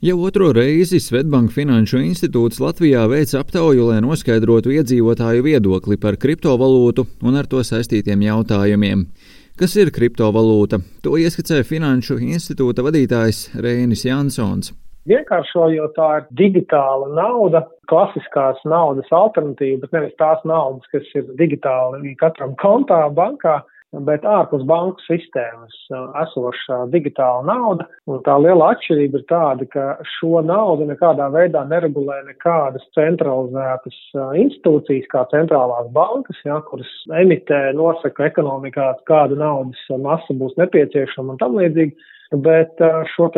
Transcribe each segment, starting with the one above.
Jau otro reizi Svetbank Finanšu institūts Latvijā veic aptauju, lai noskaidrotu iedzīvotāju viedokli par kriptovalūtu un ar to saistītiem jautājumiem. Kas ir kriptovalūta? To ieskicē Finanšu institūta vadītājs Rēnis Jansons. Vienkāršojot, tā ir digitāla nauda, klasiskās naudas alternatīva, bet nevis tās naudas, kas ir digitāli katram kontā bankā, bet ārpus banku sistēmas uh, esošā digitāla nauda. Un tā liela atšķirība ir tāda, ka šo naudu nekādā veidā neregulē nekādas centralizētas uh, institūcijas, kā centrālās bankas, ja, kuras emitē, nosaka ekonomikā, kāda naudas masa būs nepieciešama un tam līdzīgi, bet uh, šo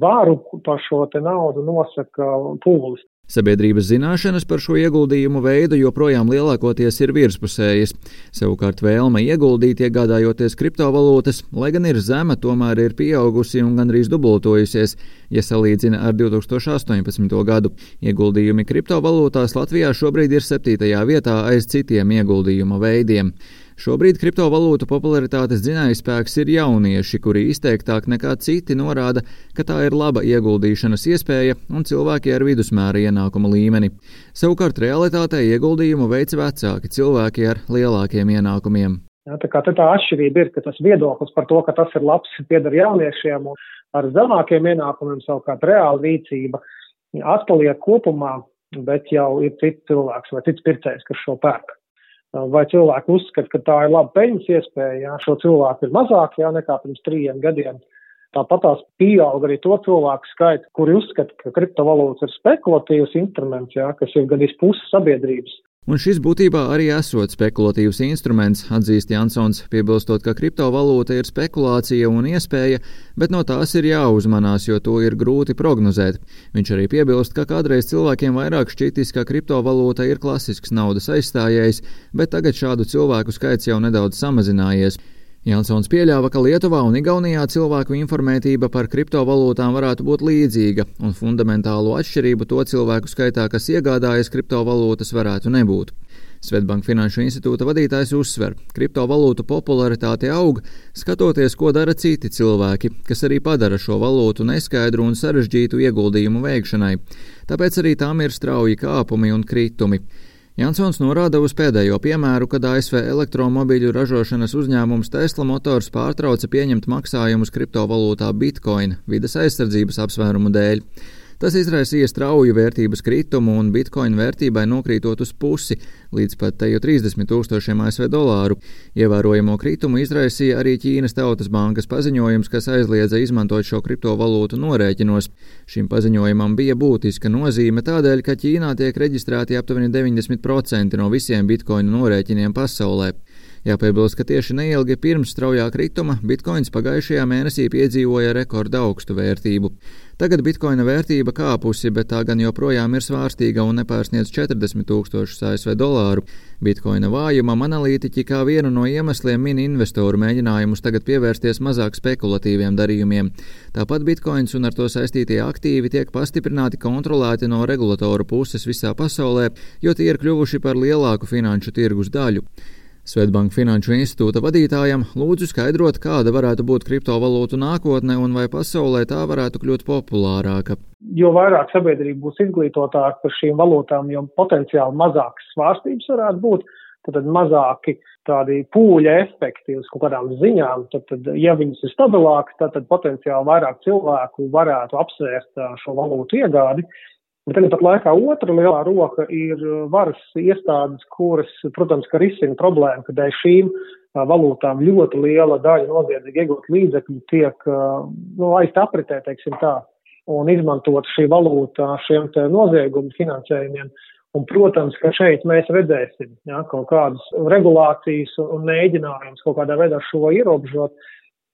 varu par šo naudu nosaka pūlis. Sabiedrības zināšanas par šo ieguldījumu veidu joprojām lielākoties ir virspusējas. Savukārt vēlme ieguldīt, iegādājoties kriptovalūtas, lai gan ir zema, tomēr ir pieaugusi un gandrīz dubultojusies, ja salīdzina ar 2018. gadu. Ieguldījumi kriptovalūtās Latvijā šobrīd ir septītajā vietā aiz citiem ieguldījuma veidiem. Šobrīd kriptovalūtu popularitātes dzinējspēks ir jaunieši, kuri izteiktāk nekā citi norāda, ka tā ir laba ieguldīšanas iespēja un cilvēki ar vidusmēra ienākuma līmeni. Savukārt realitātē ieguldījumu veic vecāki cilvēki ar lielākiem ienākumiem. Ja, tā kā tā atšķirība ir, ka tas viedoklis par to, ka tas ir labs, pieder jauniešiem un ar zemākiem ienākumiem savukārt reāla rīcība atpaliek kopumā, bet jau ir cits cilvēks vai cits pircējs, kas šo pērk vai cilvēki uzskata, ka tā ir laba peļņas iespēja, ja šo cilvēku ir mazāk jā, nekā pirms trījiem gadiem. Tāpat tās pieaug arī to cilvēku skaits, kuri uzskata, ka kriptovalūtas ir spekulatīvs instruments, jā, kas ir gandrīz pusi sabiedrības. Un šis būtībā arī esot spekulatīvs instruments, atzīst Jansons, piebilstot, ka kriptovalūta ir spekulācija un iespēja, bet no tās ir jāuzmanās, jo to ir grūti prognozēt. Viņš arī piebilst, ka kādreiz cilvēkiem vairāk šķitis, ka kriptovalūta ir klasisks naudas aizstājējs, bet tagad šādu cilvēku skaits jau nedaudz samazinājies. Jansons pieļāva, ka Lietuvā un Igaunijā cilvēku informētība par kriptovalūtām varētu būt līdzīga, un fundamentālo atšķirību to cilvēku skaitā, kas iegādājas kriptovalūtas, varētu nebūt. Svetbank Finanšu institūta vadītājs uzsver, ka kriptovalūtu popularitāte aug, skatoties, ko dara citi cilvēki, kas arī padara šo valūtu neskaidru un sarežģītu ieguldījumu veikšanai. Tāpēc arī tām ir strauji kāpumi un kritumi. Jansons norāda uz pēdējo piemēru, kad ASV elektromobīļu ražošanas uzņēmums Tesla Motors pārtrauca pieņemt maksājumus kriptovalūtā Bitcoin vidas aizsardzības apsvērumu dēļ. Tas izraisīja strauju vērtības kritumu un bitkoina vērtībai nokrītot uz pusi līdz pat teju 30 tūkstošiem ASV dolāru. Ievērojamo kritumu izraisīja arī Ķīnas Tautas bankas paziņojums, kas aizliedza izmantot šo kriptovalūtu norēķinos. Šim paziņojumam bija būtiska nozīme tādēļ, ka Ķīnā tiek reģistrēti aptuveni 90% no visiem bitkoina norēķiniem pasaulē. Jāpiebilst, ka tieši neilgi pirms straujā krituma bitkoins pagājušajā mēnesī piedzīvoja rekorda augstu vērtību. Tagad bitkoina vērtība kāpusi, bet tā gan joprojām ir svārstīga un nepārsniedz 40 tūkstošus ASV dolāru. Bitkoina vājumam analītiķi kā vienu no iemesliem min investoru mēģinājumus tagad pievērsties mazāk spekulatīviem darījumiem. Tāpat bitkoins un ar to saistītie aktīvi tiek pastiprināti kontrolēti no regulatoru puses visā pasaulē, jo tie ir kļuvuši par lielāku finanšu tirgus daļu. Svetbank Finanšu institūta vadītājam lūdzu skaidrot, kāda varētu būt kriptovalūtu nākotne un vai pasaulē tā varētu kļūt populārāka. Jo vairāk sabiedrība būs izglītotāka par šīm valūtām, jo potenciāli mazākas svārstības varētu būt, tad mazāki tādi pūļa efekti uz kaut kādām ziņām, tad, tad ja viņas ir stabilākas, tad, tad potenciāli vairāk cilvēku varētu apsvērst šo valūtu iegādi. Bet tāpat laikā otra lielā roka ir uh, varas iestādes, kuras, protams, ka risina problēmu, ka dēļ šīm uh, valūtām ļoti liela daļa noziedzīgi iegūt līdzekļu tiek uh, nu, laist apritē, teiksim tā, un izmantot šī valūta šiem te noziegumu finansējumiem. Un, protams, ka šeit mēs redzēsim ja, kaut kādas regulācijas un mēģinājumus kaut kādā veidā šo ierobežot.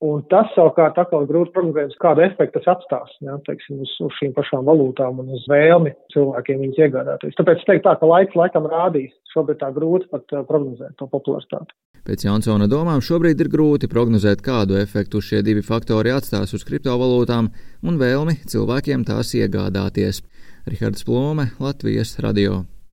Un tas savukārt atkal grūti prognozējams, kādu efektu tas atstās, ja, teiksim, uz, uz šīm pašām valūtām un uz vēlmi cilvēkiem viņas iegādāties. Tāpēc es teiktu tā, ka laiks laikam rādīs, šobrīd tā grūti pat uh, prognozēt to popularitāti. Pēc Jansona domām šobrīd ir grūti prognozēt, kādu efektu šie divi faktori atstās uz kriptovalūtām un vēlmi cilvēkiem tās iegādāties. Rihards Plome, Latvijas radio.